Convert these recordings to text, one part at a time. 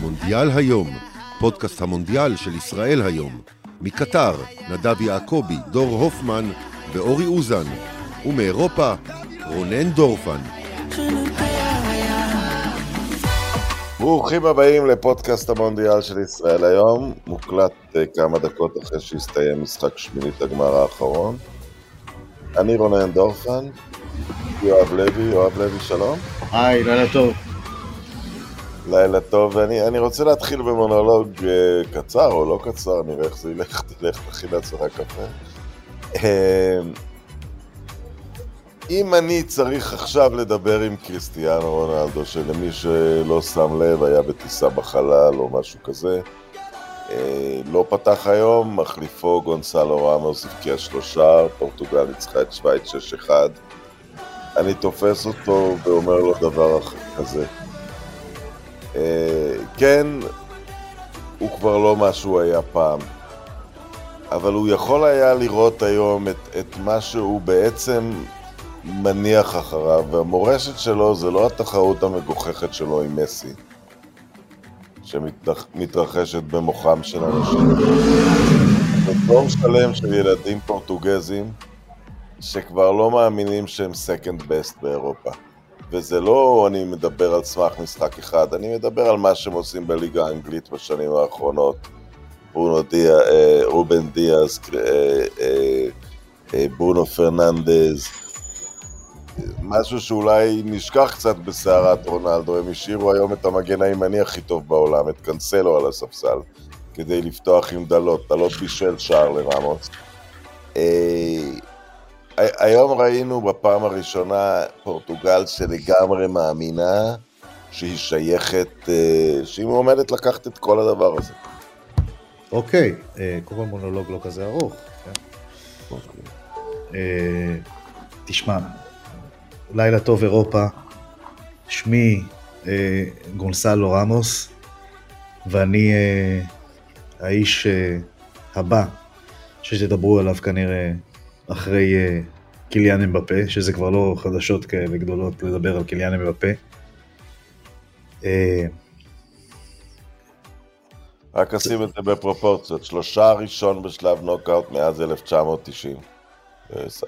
מונדיאל היום, פודקאסט המונדיאל של ישראל היום. מקטר, נדב יעקבי, דור הופמן ואורי אוזן. ומאירופה, רונן דורפן. ברוכים הבאים לפודקאסט המונדיאל של ישראל היום, מוקלט uh, כמה דקות אחרי שהסתיים משחק שמינית הגמר האחרון. אני רונן דורפן, יואב לוי, יואב לוי שלום. היי, לילה טוב. לילה טוב, ואני רוצה להתחיל במונולוג uh, קצר או לא קצר, נראה איך זה ילך, תלך תכין לעצמך קפה. Uh, אם אני צריך עכשיו לדבר עם קריסטיאנו רונלדו, שלמי שלא שם לב היה בטיסה בחלל או משהו כזה, אה, לא פתח היום, מחליפו גונסלו רמוס הבקיע שלושה, פורטוגל ניצחה את שווייץ 6-1. אני תופס אותו ואומר לו דבר כזה. אה, כן, הוא כבר לא מה שהוא היה פעם, אבל הוא יכול היה לראות היום את, את מה שהוא בעצם מניח אחריו, והמורשת שלו זה לא התחרות המגוחכת שלו עם מסי, שמתרחשת במוחם של אנשים. זה דור שלם של ילדים פורטוגזים שכבר לא מאמינים שהם second best באירופה. וזה לא אני מדבר על סמך משחק אחד, אני מדבר על מה שהם עושים בליגה האנגלית בשנים האחרונות. ברונו דיה, אה, רובן דיאז, אה, אה, ברונו פרננדז, משהו שאולי נשכח קצת בסערת רונלדו, הם השאירו היום את המגן הימני הכי טוב בעולם, את קנסלו על הספסל, כדי לפתוח עם דלות, דלות בישל שער לרמוס. אה, היום ראינו בפעם הראשונה פורטוגל שלגמרי מאמינה שהיא שייכת, אה, שהיא עומדת לקחת את כל הדבר הזה. אוקיי, אה, כל מונולוג לא כזה ארוך. כן? אוקיי. תשמע, לילה טוב אירופה, שמי אה, גונסלו רמוס, ואני אה, האיש אה, הבא שתדברו עליו כנראה אחרי אה, קיליאן אמבפה, שזה כבר לא חדשות כאלה גדולות לדבר על קיליאן אמבפה. אה, רק אשים את זה בפרופורציות, שלושה ראשון בשלב נוקאוט מאז 1990.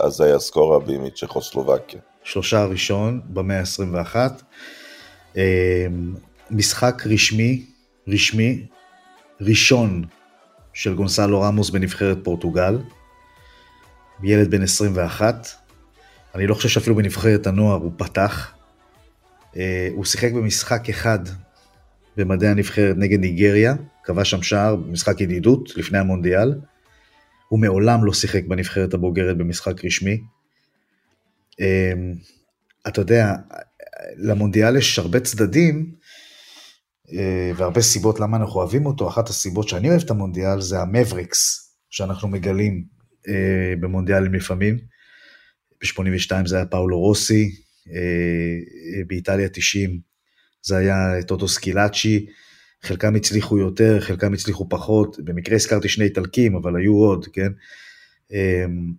אז זה היה סקור רבי מצ'כוסלובקיה. שלושה הראשון במאה ה-21. אמ, משחק רשמי, רשמי, ראשון של גונסלו רמוס בנבחרת פורטוגל. ילד בן 21. אני לא חושב שאפילו בנבחרת הנוער הוא פתח. אה, הוא שיחק במשחק אחד במדעי הנבחרת נגד ניגריה, קבע שם שער במשחק ידידות לפני המונדיאל. הוא מעולם לא שיחק בנבחרת הבוגרת במשחק רשמי. אמ, אתה יודע, למונדיאל יש הרבה צדדים אה, והרבה סיבות למה אנחנו אוהבים אותו. אחת הסיבות שאני אוהב את המונדיאל זה המבריקס שאנחנו מגלים אה, במונדיאלים לפעמים. ב-82 זה היה פאולו רוסי, אה, באיטליה 90 זה היה טוטו סקילאצ'י, חלקם הצליחו יותר, חלקם הצליחו פחות, במקרה הזכרתי שני איטלקים, אבל היו עוד, כן? אמ,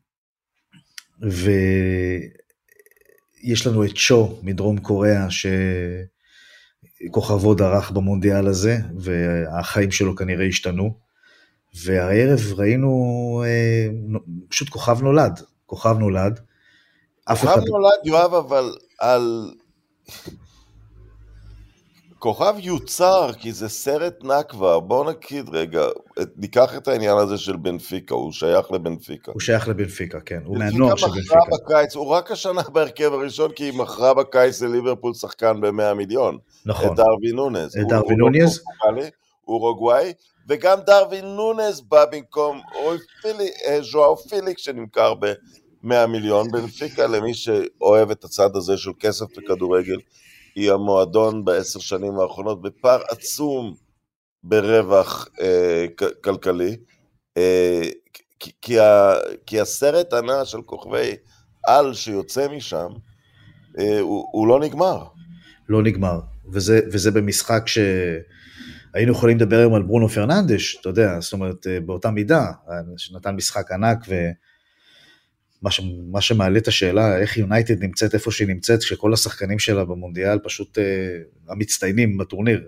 ויש לנו את שו מדרום קוריאה, שכוכבו דרך במונדיאל הזה, והחיים שלו כנראה השתנו. והערב ראינו אה, פשוט כוכב נולד, כוכב נולד. כוכב אחד... נולד, יואב, אבל על... כוכב יוצר, כי זה סרט נקווה, בואו נגיד רגע, ניקח את העניין הזה של בנפיקה, הוא שייך לבנפיקה. הוא שייך לבנפיקה, כן, הוא מהנוער של בנפיקה. בקיץ, הוא רק השנה בהרכב הראשון, כי היא מכרה בקיץ לליברפול שחקן ב-100 מיליון. נכון. את דרווין נונז. את דרווין נונז? אורוגוואי, וגם דרווין נונז בא במקום אה, ז'ואר פיליק שנמכר ב-100 מיליון. בנפיקה, למי שאוהב את הצד הזה של כסף וכדורגל, היא המועדון בעשר שנים האחרונות בפער עצום ברווח אה, כלכלי, אה, כי, כי, ה, כי הסרט הנע של כוכבי על שיוצא משם, אה, הוא, הוא לא נגמר. לא נגמר, וזה, וזה במשחק שהיינו יכולים לדבר היום על ברונו פרננדש, אתה יודע, זאת אומרת, אה, באותה מידה, שנתן משחק ענק ו... מה, ש, שמעלה את השאלה איך יונייטד נמצאת איפה שהיא נמצאת, כשכל השחקנים שלה במונדיאל פשוט uh, המצטיינים בטורניר.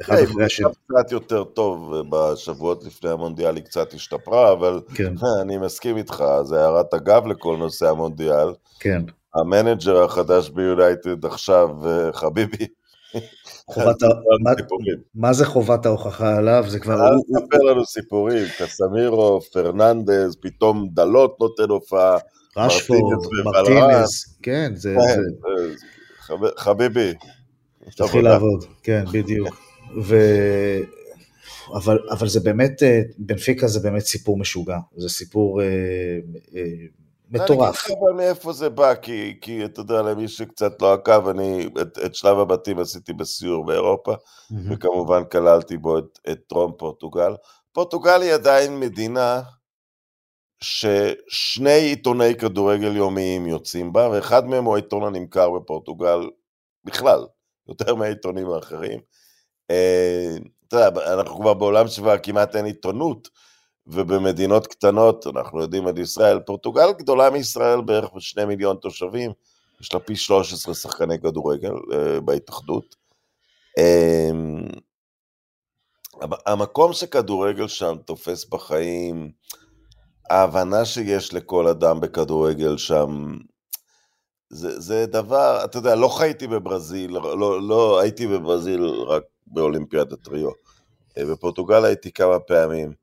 אחד כן, אחרי השני. היא קצת יותר טוב בשבועות לפני המונדיאל, היא קצת השתפרה, אבל כן, אני מסכים איתך, זה הערת אגב לכל נושא המונדיאל. כן. המנג'ר החדש ביונייטד עכשיו, אה, חביבי. מה- זה חובת ההוכחה עליו? זה כבר... אל תספר לנו סיפורים, קסמירו, פרננדז, פתאום דלות נותן הופעה. רשפורד, מרטינז, כן, זה... כן, אה, חב- חביבי. תתחיל. לעבוד, כן, בדיוק. ו... אבל, אבל זה באמת, אה, בנפיקה זה באמת סיפור משוגע, זה סיפור אה, אה, אני מטורף. אגיד לך אבל מאיפה זה בא, כי, כי אתה יודע, למי שקצת לא עקב, אני את, את שלב הבתים עשיתי בסיור באירופה, מהמם. וכמובן כללתי בו את, את טרום פורטוגל. פורטוגל היא עדיין מדינה ששני עיתוני כדורגל יומיים יוצאים בה, ואחד מהם הוא העיתון הנמכר בפורטוגל בכלל, יותר מהעיתונים האחרים. אה, אתה יודע, אנחנו כבר בעולם שכבר כמעט אין עיתונות, ובמדינות קטנות, אנחנו יודעים על ישראל, פורטוגל גדולה מישראל בערך בשני מיליון תושבים, יש לה פי 13 שחקני כדורגל אה, בהתאחדות. אה, המקום שכדורגל שם תופס בחיים, ההבנה שיש לכל אדם בכדורגל שם, זה, זה דבר, אתה יודע, לא חייתי בברזיל, לא, לא הייתי בברזיל רק באולימפיאדת ריו. אה, בפורטוגל הייתי כמה פעמים.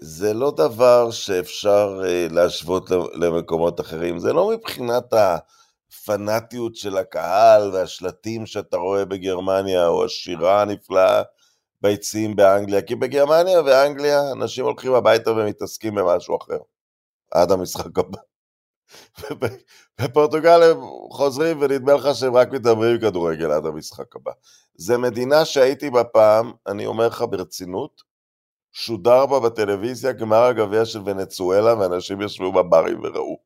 זה לא דבר שאפשר אה, להשוות למקומות אחרים, זה לא מבחינת הפנאטיות של הקהל והשלטים שאתה רואה בגרמניה, או השירה הנפלאה ביציעים באנגליה, כי בגרמניה ואנגליה אנשים הולכים הביתה ומתעסקים במשהו אחר, עד המשחק הבא. בפורטוגל הם חוזרים ונדמה לך שהם רק מדברים כדורגל עד המשחק הבא. זה מדינה שהייתי בה פעם, אני אומר לך ברצינות, שודר בה בטלוויזיה גמר הגביע של ונצואלה, ואנשים ישבו בברים וראו.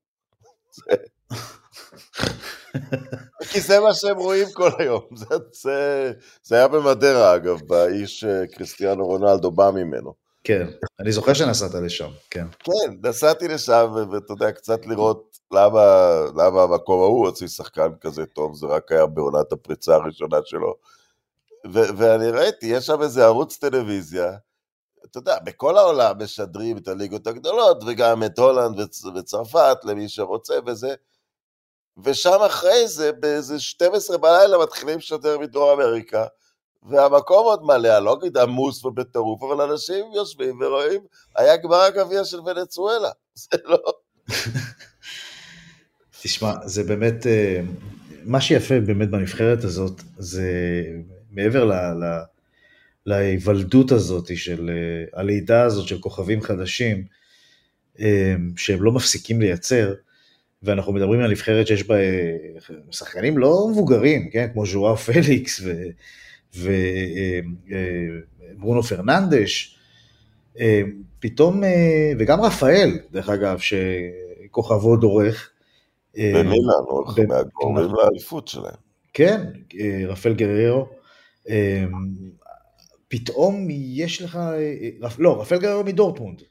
כי זה מה שהם רואים כל היום. זה, זה, זה היה במדרה, אגב, באיש קריסטיאנו רונלדו בא ממנו. כן, אני זוכר שנסעת לשם, כן. כן, נסעתי לשם, ואתה יודע, קצת לראות למה, למה המקום ההוא הוציא שחקן כזה טוב, זה רק היה בעונת הפריצה הראשונה שלו. ואני ראיתי, יש שם איזה ערוץ טלוויזיה, אתה יודע, בכל העולם משדרים את הליגות הגדולות, וגם את הולנד וצ- וצרפת, למי שרוצה וזה, ושם אחרי זה, באיזה 12 בלילה מתחילים לשדר מדרום אמריקה, והמקום עוד מלא, אני לא אגיד עמוס ובטירוף, אבל אנשים יושבים ורואים, היה גמר הגביע של ונצואלה, זה לא... תשמע, זה באמת, אה, מה שיפה באמת בנבחרת הזאת, זה מעבר ל... ל להיוולדות הזאת של אה, הלידה הזאת של כוכבים חדשים אה, שהם לא מפסיקים לייצר ואנחנו מדברים על נבחרת שיש בה שחקנים לא מבוגרים, כן, כמו ז'ואר פליקס וברונו פרננדש, פתאום, וגם רפאל, דרך אגב, שכוכבו דורך. במילאן, הוא מהגורמים לאליפות שלהם. כן, רפאל גררו. פתאום יש לך, לא, רפאל גררו מדורטמונד.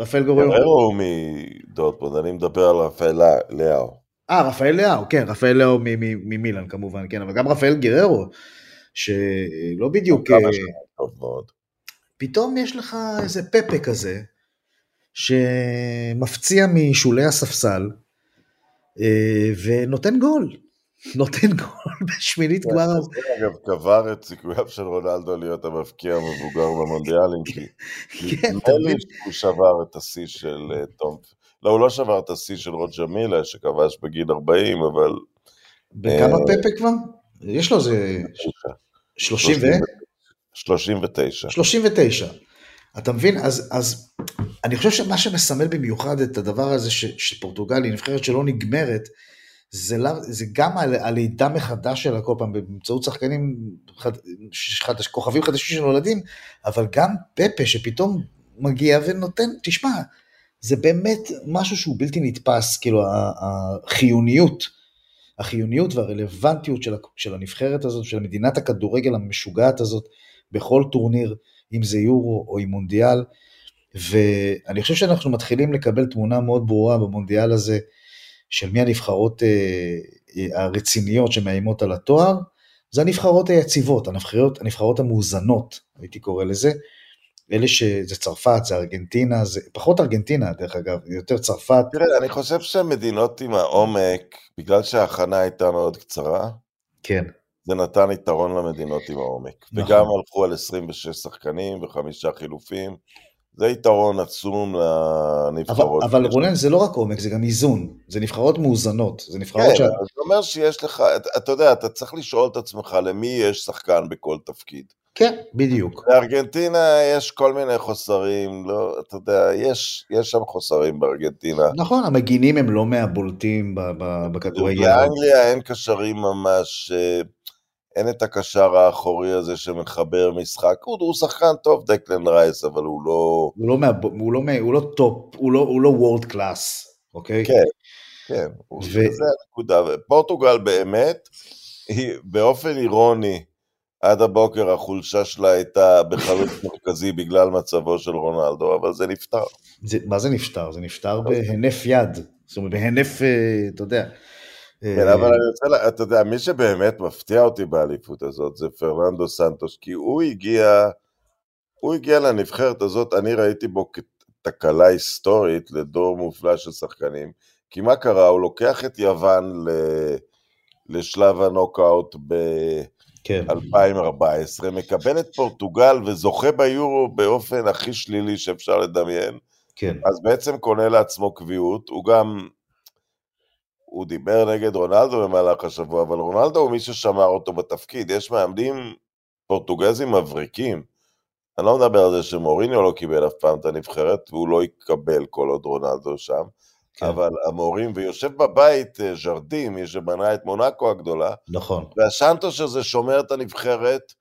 רפאל גררו. גררו מדורטמונד, אני מדבר על רפאל לאו. אה, רפאל לאו, כן, רפאל לאו ממילאן כמובן, כן, אבל גם רפאל גררו, שלא בדיוק... מאוד. פתאום יש לך איזה פפה כזה, שמפציע משולי הספסל, ונותן גול. נותן גול בשמינית גמר. אגב, קבר את סיכוייו של רונלדו להיות המבקיע המבוגר במונדיאלים, כי כן, נדמה לי שהוא שבר את השיא של תום... לא, הוא לא שבר את השיא של רוג'ה מילה, שכבש בגיל 40, אבל... בכמה פפה כבר? יש לו איזה... 30 ו... 39. 39. אתה מבין? אז, אז אני חושב שמה שמסמל במיוחד את הדבר הזה ש, שפורטוגל היא נבחרת שלא נגמרת, זה, לא, זה גם הלידה מחדש שלה כל פעם באמצעות שחקנים, חד, חדש, כוכבים חדשים שנולדים, אבל גם פפה שפתאום מגיע ונותן, תשמע, זה באמת משהו שהוא בלתי נתפס, כאילו החיוניות, החיוניות והרלוונטיות של, של הנבחרת הזאת, של מדינת הכדורגל המשוגעת הזאת, בכל טורניר, אם זה יורו או עם מונדיאל, ואני חושב שאנחנו מתחילים לקבל תמונה מאוד ברורה במונדיאל הזה, של מי הנבחרות אה, אה, הרציניות שמאיימות על התואר, זה הנבחרות היציבות, הנבחרות, הנבחרות המאוזנות, הייתי קורא לזה. אלה שזה צרפת, זה ארגנטינה, זה פחות ארגנטינה דרך אגב, יותר צרפת. תראה, אני חושב שהמדינות עם העומק, בגלל שההכנה הייתה מאוד קצרה, כן. זה נתן יתרון למדינות עם העומק. נכון. וגם הלכו על 26 שחקנים וחמישה חילופים. זה יתרון עצום אבל, לנבחרות. אבל שיש רונן זה לא רק עומק, זה גם איזון, זה נבחרות מאוזנות, זה נבחרות כן, שה... אז זה אומר שיש לך, אתה, אתה יודע, אתה צריך לשאול את עצמך למי יש שחקן בכל תפקיד. כן, בדיוק. בארגנטינה יש כל מיני חוסרים, לא, אתה יודע, יש, יש שם חוסרים בארגנטינה. נכון, המגינים הם לא מהבולטים בכדורגל. באנגליה אין קשרים ממש, אה, אין את הקשר האחורי הזה שמחבר משחק. הוא, הוא שחקן טוב, דקלן רייס, אבל הוא לא... הוא לא, מה, הוא, לא, מה- הוא לא top, הוא לא, הוא לא world class, אוקיי? כן, כן, ו- זה הנקודה. פורטוגל באמת, היא באופן אירוני, עד הבוקר החולשה שלה הייתה בחלוץ מרכזי בגלל מצבו של רונלדו, אבל זה נפתר. זה, מה זה נפתר? זה נפתר בהינף יד. זאת אומרת, בהינף, אה, אתה יודע. אה, כן, אבל אני רוצה, אתה יודע, מי שבאמת מפתיע אותי באליפות הזאת זה פרננדו סנטוש, כי הוא הגיע, הוא הגיע לנבחרת הזאת, אני ראיתי בו כתקלה היסטורית לדור מופלא של שחקנים, כי מה קרה? הוא לוקח את יוון ל... לשלב הנוקאוט כן, ב-2014, מקבל את פורטוגל וזוכה ביורו באופן הכי שלילי שאפשר לדמיין, כן, אז בעצם קונה לעצמו קביעות, הוא גם, הוא דיבר נגד רונלדו במהלך השבוע, אבל רונלדו הוא מי ששמר אותו בתפקיד, יש מאמנים פורטוגזים מבריקים, אני לא מדבר על זה שמוריניו לא קיבל אף פעם את הנבחרת, והוא לא יקבל כל עוד רונלדו שם, כן. אבל המורים, ויושב בבית אה, ז'רדים, מי שבנה את מונאקו הגדולה, נכון. והשנטוש הזה שומר את הנבחרת,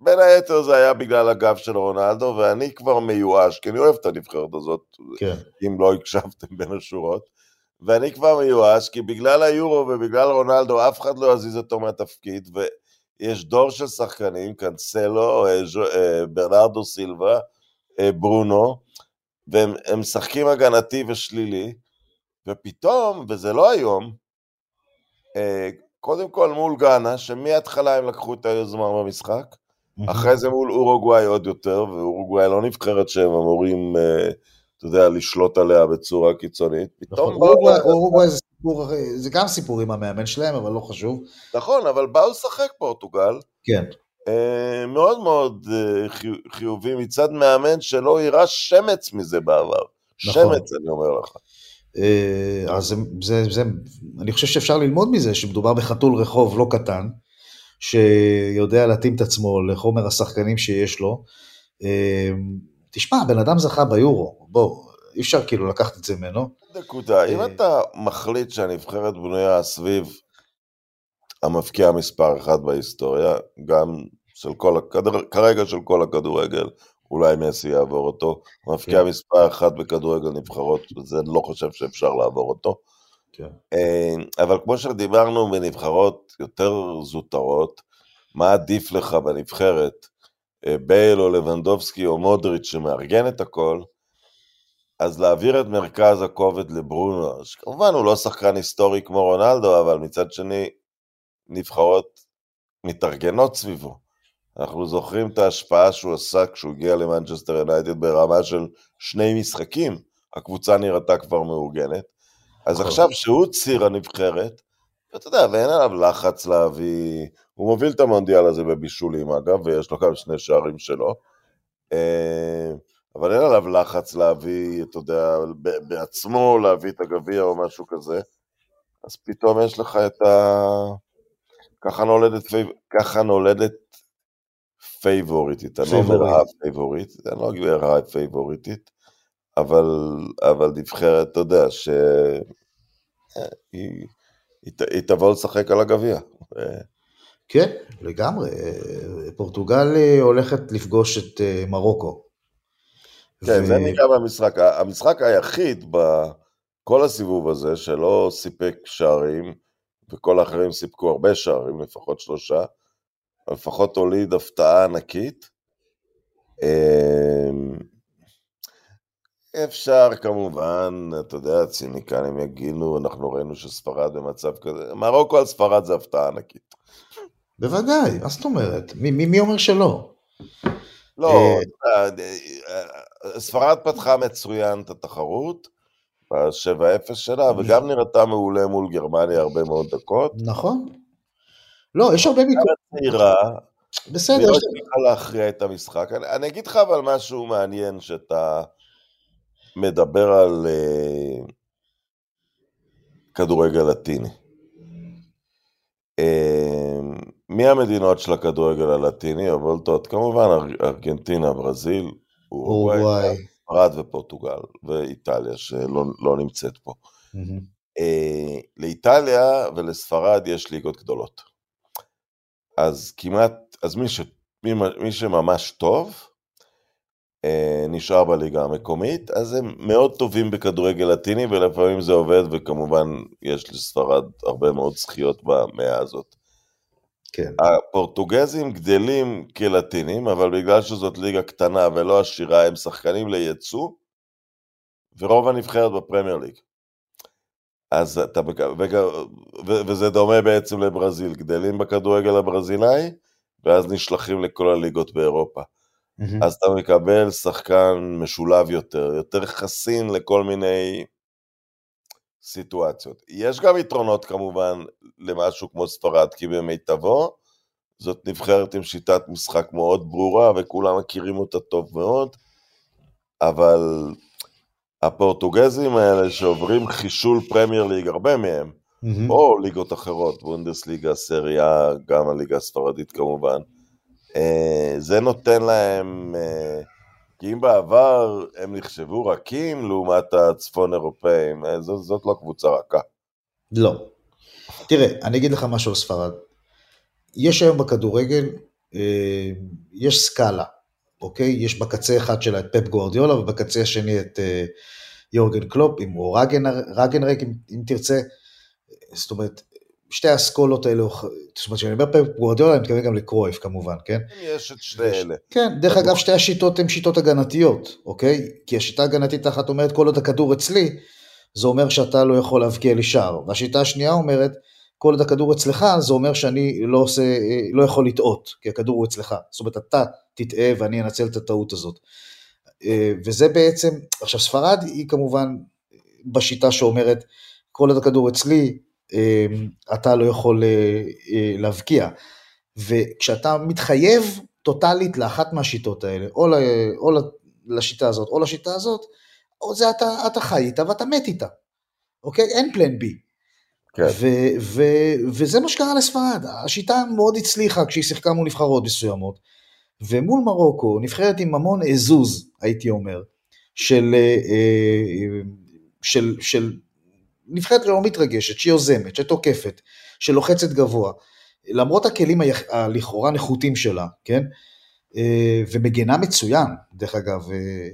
בין היתר זה היה בגלל הגב של רונלדו, ואני כבר מיואש, כי אני אוהב את הנבחרת הזאת, כן, אם לא הקשבתם בין השורות, ואני כבר מיואש, כי בגלל היורו ובגלל רונלדו אף אחד לא יזיז אותו מהתפקיד, ויש דור של שחקנים, קאנסלו, אה, אה, ברנרדו סילבה, אה, ברונו, והם הם משחקים הגנתי ושלילי, ופתאום, וזה לא היום, קודם כל מול גאנה, שמההתחלה הם לקחו את היוזמה במשחק, אחרי זה מול אורוגוואי עוד יותר, ואורוגוואי לא נבחרת שהם אמורים, אה, אתה יודע, לשלוט עליה בצורה קיצונית. נכון. פתאום אורוגוואי זה סיפור, זה גם סיפור עם המאמן שלהם, אבל לא חשוב. נכון, אבל באו לשחק פורטוגל, כן, אה, מאוד מאוד אה, חי- חיובי מצד מאמן שלא הראה שמץ מזה בעבר. נכון. שמץ, אני אומר לך. אה, אז זה, זה, זה, אני חושב שאפשר ללמוד מזה שמדובר בחתול רחוב לא קטן, שיודע להתאים את עצמו לחומר השחקנים שיש לו. תשמע, הבן אדם זכה ביורו, בוא, אי אפשר כאילו לקחת את זה ממנו. נקודה. אם אה, אתה מחליט שהנבחרת בנויה סביב המבקיע מספר אחת בהיסטוריה, גם של כל הכדור... כרגע של כל הכדורגל, אולי מסי יעבור אותו, מבקיע כן. מספר אחת בכדורגל נבחרות, זה לא חושב שאפשר לעבור אותו. כן. אה, אבל כמו שדיברנו בנבחרות יותר זוטרות, מה עדיף לך בנבחרת, בייל או לבנדובסקי או מודריץ' שמארגן את הכל, אז להעביר את מרכז הכובד לברונו, שכמובן הוא לא שחקן היסטורי כמו רונלדו, אבל מצד שני, נבחרות מתארגנות סביבו. אנחנו זוכרים את ההשפעה שהוא עשה כשהוא הגיע למנצ'סטר יונייטד ברמה של שני משחקים, הקבוצה נראתה כבר מאורגנת. אז נכון. עכשיו שהוא ציר הנבחרת, ואתה יודע, ואין עליו לחץ להביא, הוא מוביל את המונדיאל הזה בבישולים אגב, ויש לו גם שני שערים שלו. אה, אבל אין עליו לחץ להביא, אתה יודע, בעצמו להביא את הגביע או משהו כזה. אז פתאום יש לך את ה... ככה נולדת, פייב... ככה נולדת פייבוריטית, אני לא אומר פייבוריט. הפייבוריטית, אני לא אגיד הפייבוריטית, אבל, אבל נבחרת, אתה יודע, שהיא היא, ת- היא תבוא לשחק על הגביע. כן, לגמרי. פורטוגל אה, הולכת לפגוש את אה, מרוקו. כן, ו- זה נקרא במשחק. המשחק היחיד בכל הסיבוב הזה שלא סיפק שערים, וכל האחרים סיפקו הרבה שערים, לפחות שלושה, לפחות הוליד הפתעה ענקית. אמ, אפשר כמובן, אתה יודע, הציניקנים יגידו, אנחנו ראינו שספרד במצב כזה, מרוקו על ספרד זה הפתעה ענקית. בוודאי, מה זאת אומרת? מי, מי, אומר שלא? לא, אה, אה, אה, ספרד פתחה מצוין את התחרות, ב-7-0 שלה, וגם נראתה מעולה מול גרמניה הרבה מאוד דקות. נכון. לא, יש הרבה ביקורת. צעירה, בסדר, והיא לא הצליחה להכריע את המשחק. אני, אני אגיד לך אבל משהו מעניין, שאתה מדבר על uh, כדורגל לטיני. Uh, מי המדינות של הכדורגל הלטיני? הבולטות כמובן אר, ארגנטינה, ברזיל, אורוגוואי. ספרד ופורטוגל, ואיטליה שלא לא נמצאת פה. מהמם. אה, לאיטליה ולספרד יש ליגות גדולות. אז כמעט, אז מי, ש, מי, מי שממש טוב, אה, נשאר בליגה המקומית, אז הם מאוד טובים בכדורגל לטיני, ולפעמים זה עובד, וכמובן יש לספרד הרבה מאוד זכיות במאה הזאת. כן. הפורטוגזים גדלים כלטינים, אבל בגלל שזאת ליגה קטנה ולא עשירה, הם שחקנים ליצוא, ורוב הנבחרת בפרמייר ליג. אז אתה, ו- וזה דומה בעצם לברזיל, גדלים בכדורגל הברזילאי, ואז נשלחים לכל הליגות באירופה. מהמם. אז אתה מקבל שחקן משולב יותר, יותר חסין לכל מיני סיטואציות. יש גם יתרונות כמובן למשהו כמו ספרד, כי במיטבו זאת נבחרת עם שיטת משחק מאוד ברורה, וכולם מכירים אותה טוב מאוד, אבל הפורטוגזים האלה שעוברים חישול פרמייר ליג, הרבה מהם, מהמם. או ליגות אחרות, בונדסליגה, סריה, גם הליגה הספרדית כמובן, אה, זה נותן להם, אה, כי אם בעבר הם נחשבו רכים לעומת הצפון אירופאים, זאת, זאת לא קבוצה רכה. לא. תראה, אני אגיד לך משהו על ספרד. יש היום בכדורגל, אה, יש סקאלה, אוקיי? יש בקצה אחד שלה את פפ גוארדיולה ובקצה השני את אה, יורגן קלופ, אם- רגן, רגנרק אם, אם תרצה. זאת אומרת, שתי האסכולות האלו, זאת אומרת, כשאני אומר פפ גוארדיולה, אני מתכוון גם לקרויף כמובן, כן? יש את שני אלה. כן, דרך אגב, שתי השיטות הן שיטות הגנתיות, אוקיי? כי השיטה הגנתית האחת אומרת, כל עוד הכדור אצלי, זה אומר שאתה לא יכול להבקיע לי שער. והשיטה השנייה אומרת, כל עוד הכדור אצלך, זה אומר שאני לא עושה, לא יכול לטעות, כי הכדור הוא אצלך. זאת אומרת, אתה תטעה ואני אנצל את הטעות הזאת. אה, וזה בעצם, עכשיו ספרד היא כמובן בשיטה שאומרת, כל עוד הכדור אצלי, אתה לא יכול אה, אה, להבקיע. וכשאתה מתחייב טוטאלית לאחת מהשיטות האלה, או, ל, או לשיטה הזאת או לשיטה הזאת, או זה אתה, אתה חי איתה ואתה מת איתה, אוקיי? אין פלן בי. כן. ו- ו- וזה מה שקרה לספרד, השיטה מאוד הצליחה כשהיא שיחקה מול נבחרות מסוימות, ומול מרוקו, נבחרת עם המון עזוז, הייתי אומר, של, אה, אה, של, של נבחרת שלא מתרגשת, שהיא יוזמת, שתוקפת, שלוחצת גבוה, למרות הכלים הלכאורה נחותים שלה, כן? אה, ומגנה מצוין, דרך אגב, אה,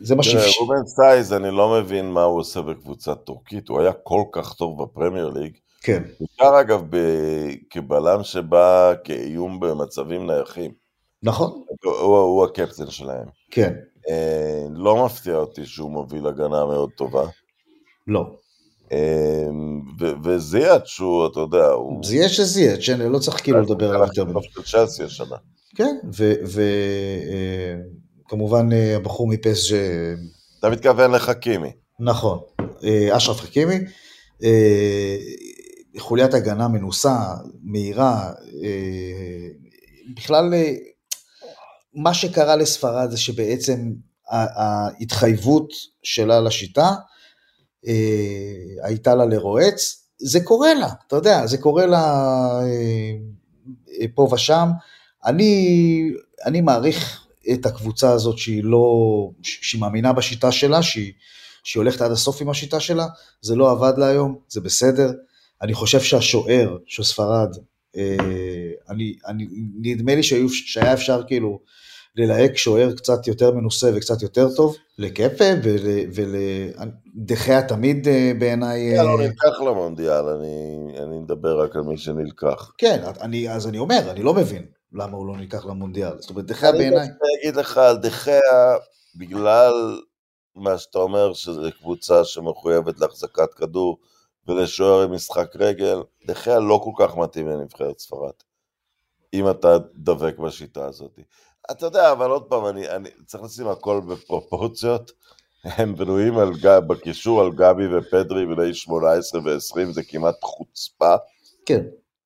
זה מה תראה, שאפשר. רובן סייז, אני לא מבין מה הוא עושה בקבוצה טורקית, הוא היה כל כך טוב בפרמייר ליג. כן, בעיקר אגב ב- כבלם שבא כאיום במצבים נייחים. נכון? הוא, הוא, הוא הקפטן שלהם. כן, אה, לא מפתיע אותי שהוא מוביל הגנה מאוד טובה. לא. אה, ו- וזיאט שהוא, אתה יודע, הוא... זיאט שזיאט, שאני לא צריך כאילו לדבר עליו יותר מדי. של צ'לסי השנה. כן, וכמובן הבחור מפס, אתה מתכוון לחכימי. נכון, אה, אשרף חכימי, אה, חוליית הגנה מנוסה, מהירה, אה, בכלל אה, מה שקרה לספרד זה שבעצם ההתחייבות שלה לשיטה אה, הייתה לה לרועץ, זה קורה לה, אתה יודע, זה קורה לה אה, אה, פה ושם. אני, אני מעריך את הקבוצה הזאת שהיא לא, שהיא מאמינה בשיטה שלה, שהיא, שהיא הולכת עד הסוף עם השיטה שלה, זה לא עבד לה היום, זה בסדר. אני חושב שהשוער של ספרד, אה, אני, אני, נדמה לי שהיו, שהיה אפשר כאילו ללהק שוער קצת יותר מנוסה וקצת יותר טוב, לקפה ולדחיה תמיד אה, בעיניי... לא נלקח למונדיאל, אני, אני מדבר רק על מי שנלקח. כן, אני, אז אני אומר, אני לא מבין למה הוא לא ניקח למונדיאל. זאת אומרת, דחיה אני בעיניי... דווקא אגיד לך על דחיה, בגלל מה שאתה אומר, שזו קבוצה שמחויבת להחזקת כדור, ולשוער עם משחק רגל, דחיה לא כל כך מתאים לנבחרת ספרד, אם אתה דבק בשיטה הזאת. אתה יודע, אבל עוד פעם, אני, אני צריך לשים הכל בפרופורציות. הם בנויים על, בקישור על גבי ופדרי בני 18 ו-20, זה כמעט חוצפה. כן.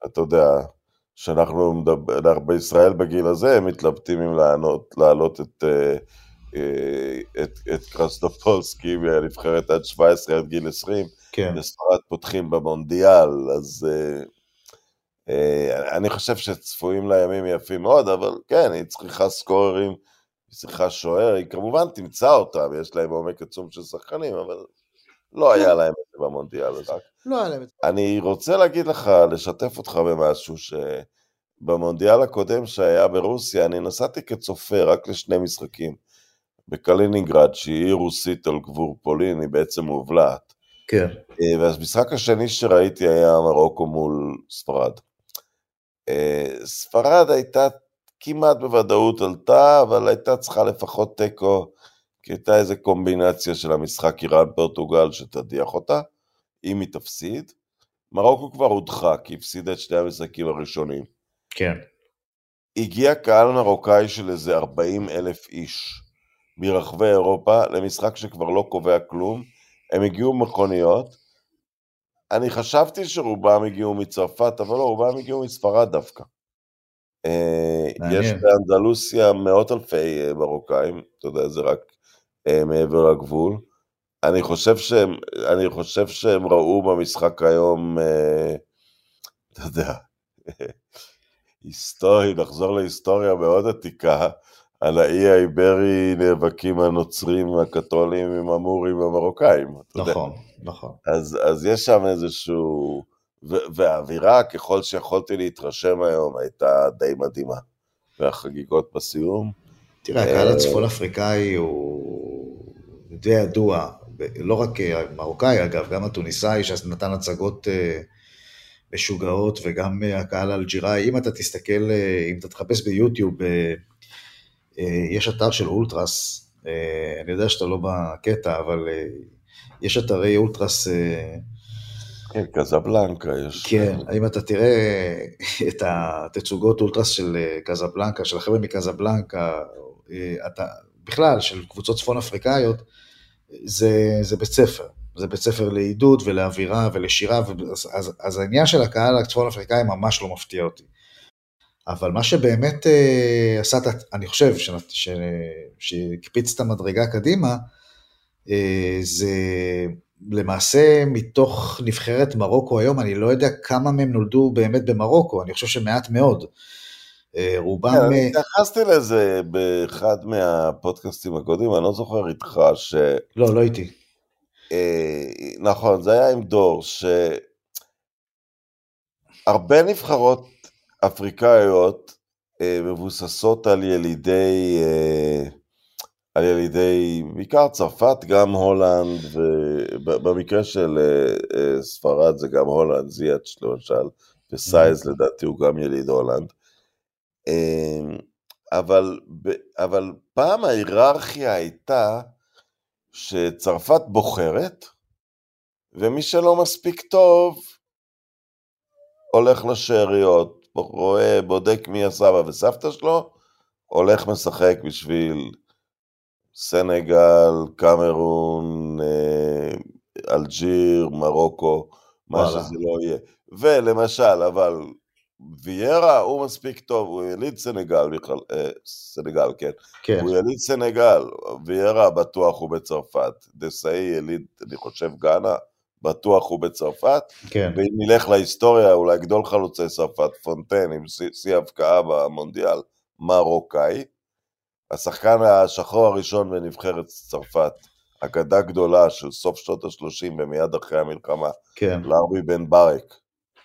אתה יודע, שאנחנו מדבר, בישראל בגיל הזה, הם מתלבטים אם לענות, להעלות את, אה, אה, את, את קרסטופולסקי מהנבחרת עד 17 עד גיל 20, כן. בספרד פותחים במונדיאל, אז אה, אני חושב שצפויים לה ימים יפים מאוד, אבל כן, היא צריכה סקוררים, היא צריכה שוער, היא כמובן תמצא אותם, יש להם עומק עצום של שחקנים, אבל לא היה להם את זה במונדיאל הזה. לא היה להם את זה. אני רוצה להגיד לך, לשתף אותך במשהו, שבמונדיאל הקודם שהיה ברוסיה, אני נסעתי כצופה רק לשני משחקים. בקלינינגרד, שהיא עיר רוסית על גבור פולין, היא בעצם מובלעת. כן. אה, והמשחק השני שראיתי היה מרוקו מול ספרד. אה, ספרד הייתה כמעט בוודאות עלתה, אבל הייתה צריכה לפחות תיקו, כי הייתה איזו קומבינציה של המשחק איראן-פורטוגל שתדיח אותה, אם היא תפסיד. מרוקו כבר הודחה, כי הפסידה את שני המשחקים הראשונים. כן. הגיע קהל מרוקאי של איזה 40 אלף איש מרחבי אירופה למשחק שכבר לא קובע כלום. הם הגיעו מכוניות. אני חשבתי שרובם הגיעו מצרפת, אבל לא, רובם הגיעו מספרד דווקא. אה, יש באנדלוסיה מאות אלפי אה, מרוקאים, אתה יודע, זה רק אה, מעבר לגבול. אני חושב שהם, אני חושב שהם ראו במשחק היום, אתה יודע, היסטורי, לחזור להיסטוריה מאוד עתיקה, על האי האיברי נאבקים הנוצרים הקתולים עם המורים המרוקאים. נכון, נכון. אז, אז יש שם איזשהו... והאווירה, ככל שיכולתי להתרשם היום, הייתה די מדהימה. והחגיגות בסיום. תראה, הקהל אה, הצפון אפריקאי הוא די ידוע, לא רק מרוקאי אגב, גם התוניסאי שנתן הצגות אה, משוגעות, וגם הקהל האלג'יראי. אם אתה תסתכל, אה, אם אתה תחפש ביוטיוב, יש אתר של אולטרס, אני יודע שאתה לא בקטע, אבל יש אתרי אולטרס כן, קזבלנקה יש. כן, אם אתה תראה את התצוגות אולטרס של אה, קזבלנקה, של החבר'ה מקזבלנקה, אה, אתה, בכלל, של קבוצות צפון אפריקאיות, זה, זה בית ספר. זה בית ספר לעידוד ולאווירה ולשירה, אז, אז, אז העניין של הקהל הצפון אפריקאי ממש לא מפתיע אותי. אבל מה שבאמת אה, עשה, אני חושב, שהקפיץ את המדרגה קדימה, אה, זה למעשה מתוך נבחרת מרוקו היום, אני לא יודע כמה מהם נולדו באמת במרוקו, אני חושב שמעט מאוד. אה, רובם... כן, אני התייחסתי לזה באחד מהפודקאסטים הקודמים, אני לא זוכר איתך ש... לא, לא איתי. אה, נכון, זה היה עם דור, שהרבה נבחרות אפריקאיות מבוססות על ילידי... על ידי בעיקר צרפת, גם הולנד, ובמקרה של אה, אה, ספרד זה גם הולנד, זיאץ' למשל, וסייז. לדעתי הוא גם יליד הולנד. אמ, אבל, אבל פעם ההיררכיה הייתה שצרפת בוחרת, ומי שלא מספיק טוב הולך לשאריות, רואה, בודק מי הסבא וסבתא שלו, הולך משחק בשביל סנגל, קמרון, אה, אלג'יר, מרוקו, מה שזה לא יהיה. ולמשל, אבל ויירה הוא מספיק טוב, הוא יליד סנגל בכלל, אה, סנגל, כן. כן. הוא יליד סנגל, ויירה בטוח הוא בצרפת. דסאי יליד, אני חושב, גאנה, בטוח הוא בצרפת. כן. ואם נלך להיסטוריה, אולי גדול חלוצי צרפת, פונטן, עם שיא הבקעה במונדיאל, מרוקאי. השחקן השחור הראשון בנבחרת צרפת, אגדה גדולה של סוף שנות ה-30 ומיד אחרי המלחמה, כן. לארבי בן ברק,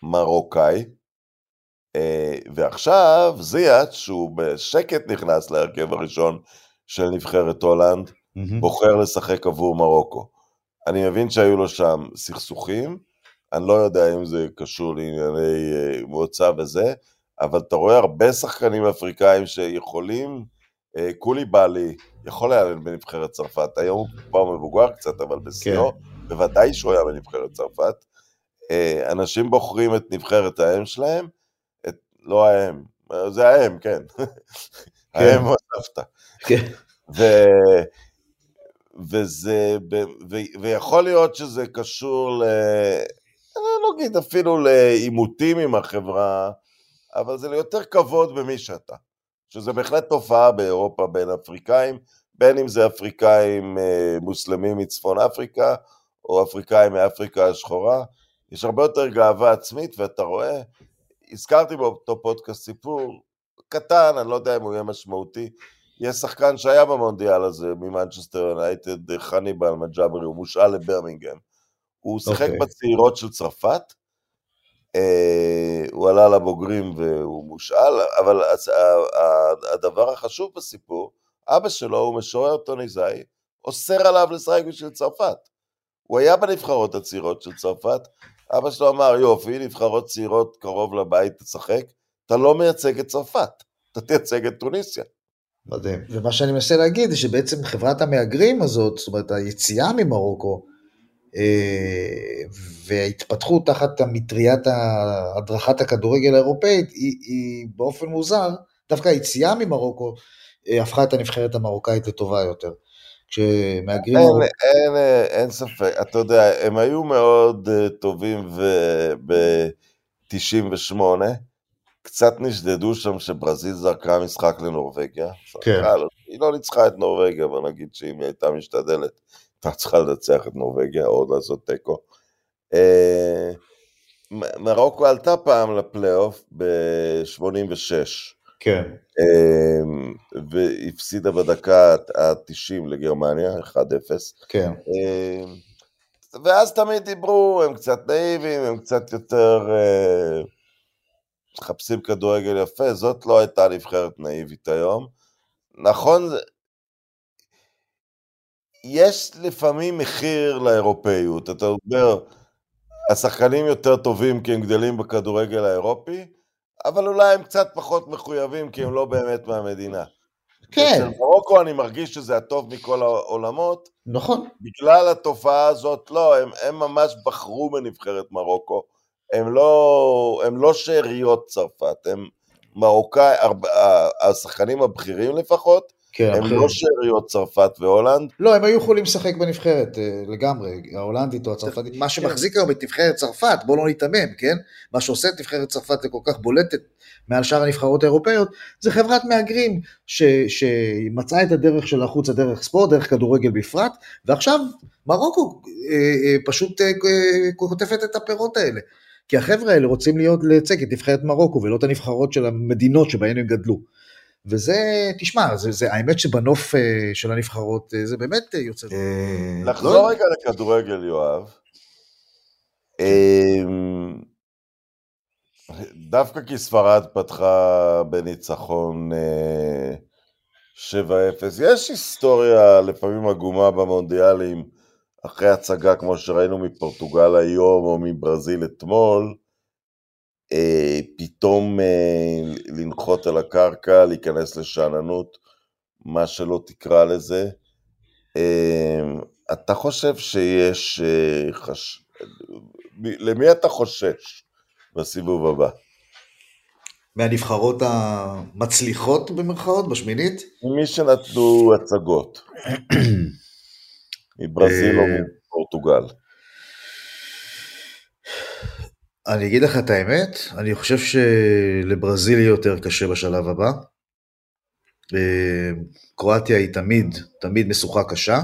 מרוקאי, אה, ועכשיו זיאט, שהוא בשקט נכנס להרכב הראשון של נבחרת הולנד, mm-hmm. בוחר לשחק עבור מרוקו. אני מבין שהיו לו שם סכסוכים, אני לא יודע אם זה קשור לענייני אה, מוצא וזה, אבל אתה רואה הרבה שחקנים אפריקאים שיכולים קוליבאלי יכול היה בנבחרת צרפת, היום הוא כבר מבוגר קצת, אבל בשיאו, כן. בוודאי שהוא היה בנבחרת צרפת. אה, אנשים בוחרים את נבחרת האם שלהם, את, לא האם, זה האם, כן. האם או הסבתא. כן. ו- וזה, ו- ויכול להיות שזה קשור ל... לא אגיד אפילו לעימותים עם החברה, אבל זה ליותר כבוד במי שאתה. שזה בהחלט תופעה באירופה בין אפריקאים, בין אם זה אפריקאים אה, מוסלמים מצפון אפריקה, או אפריקאים מאפריקה השחורה. יש הרבה יותר גאווה עצמית, ואתה רואה, הזכרתי באותו פודקאסט סיפור קטן, אני לא יודע אם הוא יהיה משמעותי, יש שחקן שהיה במונדיאל הזה ממנצ'סטר יונייטד, חניבל מג'אברי, הוא מושאל לברמינגהם. הוא שיחק okay. אוקיי. בצעירות של צרפת, הוא עלה לבוגרים והוא מושאל, אבל הדבר החשוב בסיפור, אבא שלו הוא משורר טוניסאי, אוסר עליו לשחק בשביל צרפת. הוא היה בנבחרות הצעירות של צרפת, אבא שלו אמר, יופי, נבחרות צעירות קרוב לבית, תשחק, אתה לא מייצג את צרפת, אתה תייצג את טוניסיה. מדהים. ומה שאני מנסה להגיד זה שבעצם חברת המהגרים הזאת, זאת אומרת היציאה ממרוקו, אה, וההתפתחות תחת המטריית הדרכת הכדורגל האירופאית, היא, היא באופן מוזר, דווקא היציאה ממרוקו אה, הפכה את הנבחרת המרוקאית לטובה יותר. כשמהגרים... אין, אין, אין, אין ספק, אתה יודע, הם היו מאוד uh, טובים ב-98, קצת נשדדו שם שברזיל זרקה משחק לנורבגיה. כן. לא, היא לא ניצחה את נורבגיה, אבל נגיד שאם היא הייתה משתדלת, הייתה צריכה לנצח את נורבגיה או לעשות תיקו. אה, מרוקו עלתה פעם לפלייאוף ב-86. כן. אמ, והפסידה בדקה ה-90 לגרמניה, 1-0. כן. אמ, ואז תמיד דיברו, הם קצת נאיבים, הם קצת יותר אה, מחפשים כדורגל יפה, זאת לא הייתה נבחרת נאיבית היום. נכון, יש לפעמים מחיר לאירופאיות, אתה אומר, השחקנים יותר טובים כי הם גדלים בכדורגל האירופי, אבל אולי הם קצת פחות מחויבים כי הם לא באמת מהמדינה. כן. אצל מרוקו אני מרגיש שזה הטוב מכל העולמות. נכון. בגלל התופעה הזאת, לא, הם, הם ממש בחרו בנבחרת מרוקו. הם לא, הם לא שאריות צרפת, הם מרוקאי, השחקנים הבכירים לפחות, כן, הם אחרי. לא שאריות צרפת והולנד. לא, הם היו יכולים לשחק בנבחרת אה, לגמרי, ההולנדית או הצרפתית. מה שמחזיק היום את נבחרת צרפת, בואו לא ניתמם, כן? מה שעושה את נבחרת צרפת לכל כך בולטת מעל שאר הנבחרות האירופאיות, זה חברת מהגרים ש, שמצאה את הדרך שלה החוצה דרך ספורט, דרך כדורגל בפרט, ועכשיו מרוקו אה, אה, פשוט אה, אה, כותפת את הפירות האלה. כי החבר'ה האלה רוצים להיות לייצג את נבחרת מרוקו ולא את הנבחרות של המדינות שבהן הם גדלו. וזה, תשמע, זה, זה, האמת שבנוף uh, של הנבחרות uh, זה באמת uh, יוצא... לחזור לא... רגע לכדורגל, יואב. אמ, דווקא כי ספרד פתחה בניצחון 7-0, יש היסטוריה לפעמים עגומה במונדיאלים, אחרי הצגה כמו שראינו מפורטוגל היום או מברזיל אתמול, אה, פתאום אה, לנחות על הקרקע, להיכנס לשאננות, מה שלא תקרא לזה. אה, אתה חושב שיש... אה, חש... למי אתה חושש בסיבוב הבא? מהנבחרות המצליחות במרכאות, בשמינית? מי שנתנו הצגות. מברזיל או אה, מפורטוגל. אני אגיד לך את האמת, אני חושב שלברזיל יהיה יותר קשה בשלב הבא. אה, קרואטיה היא תמיד, תמיד משוכה קשה.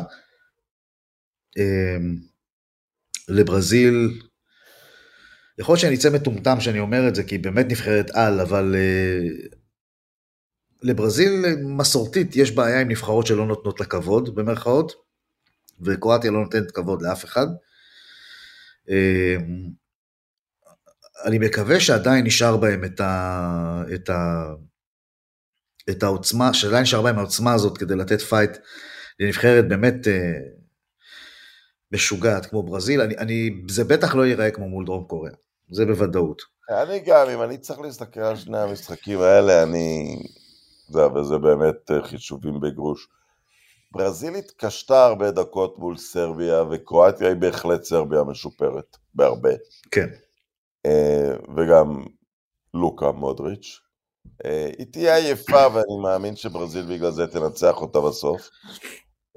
אה, לברזיל, יכול להיות שאני אצא מטומטם שאני אומר את זה, כי היא באמת נבחרת על, אבל uh, לברזיל מסורתית יש בעיה עם נבחרות שלא נותנות לה כבוד, במרכאות, וקרואטיה לא נותנת כבוד לאף אחד. אני מקווה שעדיין נשאר בהם את, ה, את, ה, את העוצמה, שעדיין נשאר בהם העוצמה הזאת כדי לתת פייט לנבחרת באמת אה, משוגעת כמו ברזיל, אני, אני, זה בטח לא ייראה כמו מול דרום קוריאה, זה בוודאות. אני גם, אם אני צריך להסתכל על שני המשחקים האלה, אני... זה, וזה באמת אה, חישובים בגרוש. ברזיל התקשתה הרבה דקות מול סרביה, וקרואטיה היא בהחלט סרביה משופרת, בהרבה. כן. אה, וגם לוקה מודריץ'. אה, היא תהיה עייפה, ואני מאמין שברזיל בגלל זה תנצח אותה בסוף.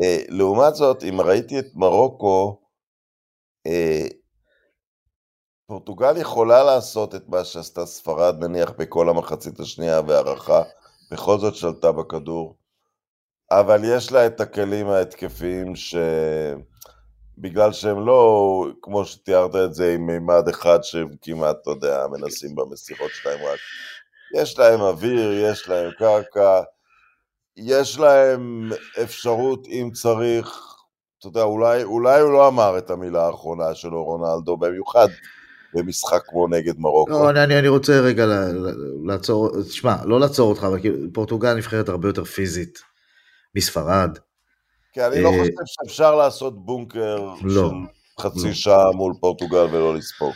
אה, לעומת זאת, אם ראיתי את מרוקו, פורטוגל יכולה לעשות את מה שעשתה ספרד, נניח, בכל המחצית השנייה והערכה, בכל זאת שלטה בכדור, אבל יש לה את הכלים ההתקפיים שבגלל שהם לא, כמו שתיארת את זה, עם מימד אחד שהם כמעט, אתה יודע, מנסים במסירות שלהם רק. יש להם אוויר, יש להם קרקע, יש להם אפשרות, אם צריך, אתה יודע, אולי, אולי הוא לא אמר את המילה האחרונה שלו, רונלדו, במיוחד במשחק כמו נגד מרוקו. לא, אני, אני רוצה רגע לעצור, תשמע, לא לעצור אותך, אבל כאילו, פורטוגל נבחרת הרבה יותר פיזית מספרד. כי אני לא אה, חושב שאפשר לעשות בונקר לא, של חצי לא. שעה מול פורטוגל ולא לספוג.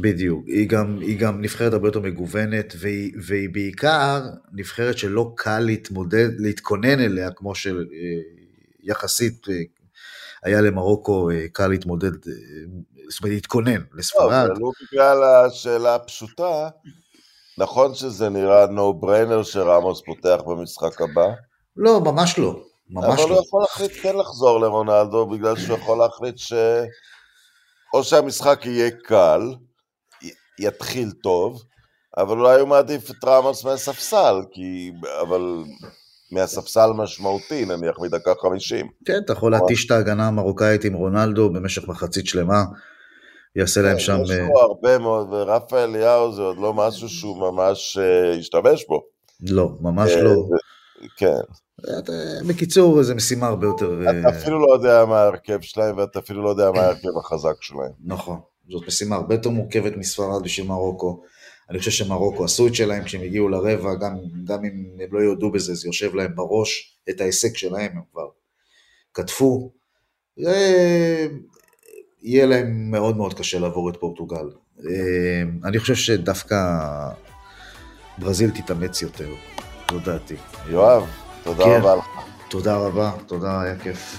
בדיוק, היא גם, היא גם נבחרת הרבה יותר מגוונת, והיא, והיא בעיקר נבחרת שלא קל להתמודד, להתכונן אליה, כמו שיחסית אה, היה למרוקו קל להתמודד זאת אומרת, להתכונן לספרד. לא, ולו בגלל השאלה הפשוטה, נכון שזה נראה נו בריינר שרמוס פותח במשחק הבא? לא, ממש לא. ממש אבל לא. הוא יכול להחליט כן לחזור לרונלדו, בגלל שהוא יכול להחליט ש... או שהמשחק יהיה קל, יתחיל טוב, אבל אולי הוא מעדיף את רמוס מהספסל, כי... אבל מהספסל משמעותי, נניח מדקה חמישים. כן, אתה יכול להתיש את ההגנה המרוקאית עם רונלדו במשך מחצית שלמה. יעשה להם כן, שם... יש לו אה, הרבה מאוד, ורפה אליהו זה עוד לא משהו שהוא ממש השתמש אה, בו. לא, ממש אה, לא. כן. בקיצור, זו משימה הרבה יותר... אתה אפילו לא יודע מה ההרכב שלהם, ואתה אפילו לא יודע מה ההרכב החזק שלהם. נכון, זאת משימה הרבה יותר מורכבת מספרד בשביל מרוקו. אני חושב שמרוקו עשו את שלהם כשהם הגיעו לרבע, גם, גם אם הם לא יודו בזה, זה יושב להם בראש, את ההישג שלהם הם כבר כתבו. יהיה להם מאוד מאוד קשה לעבור את פורטוגל. אה, אני חושב שדווקא ברזיל תתאמץ יותר, זו דעתי. יואב, תודה כן. רבה לך. תודה רבה, תודה, היה כיף.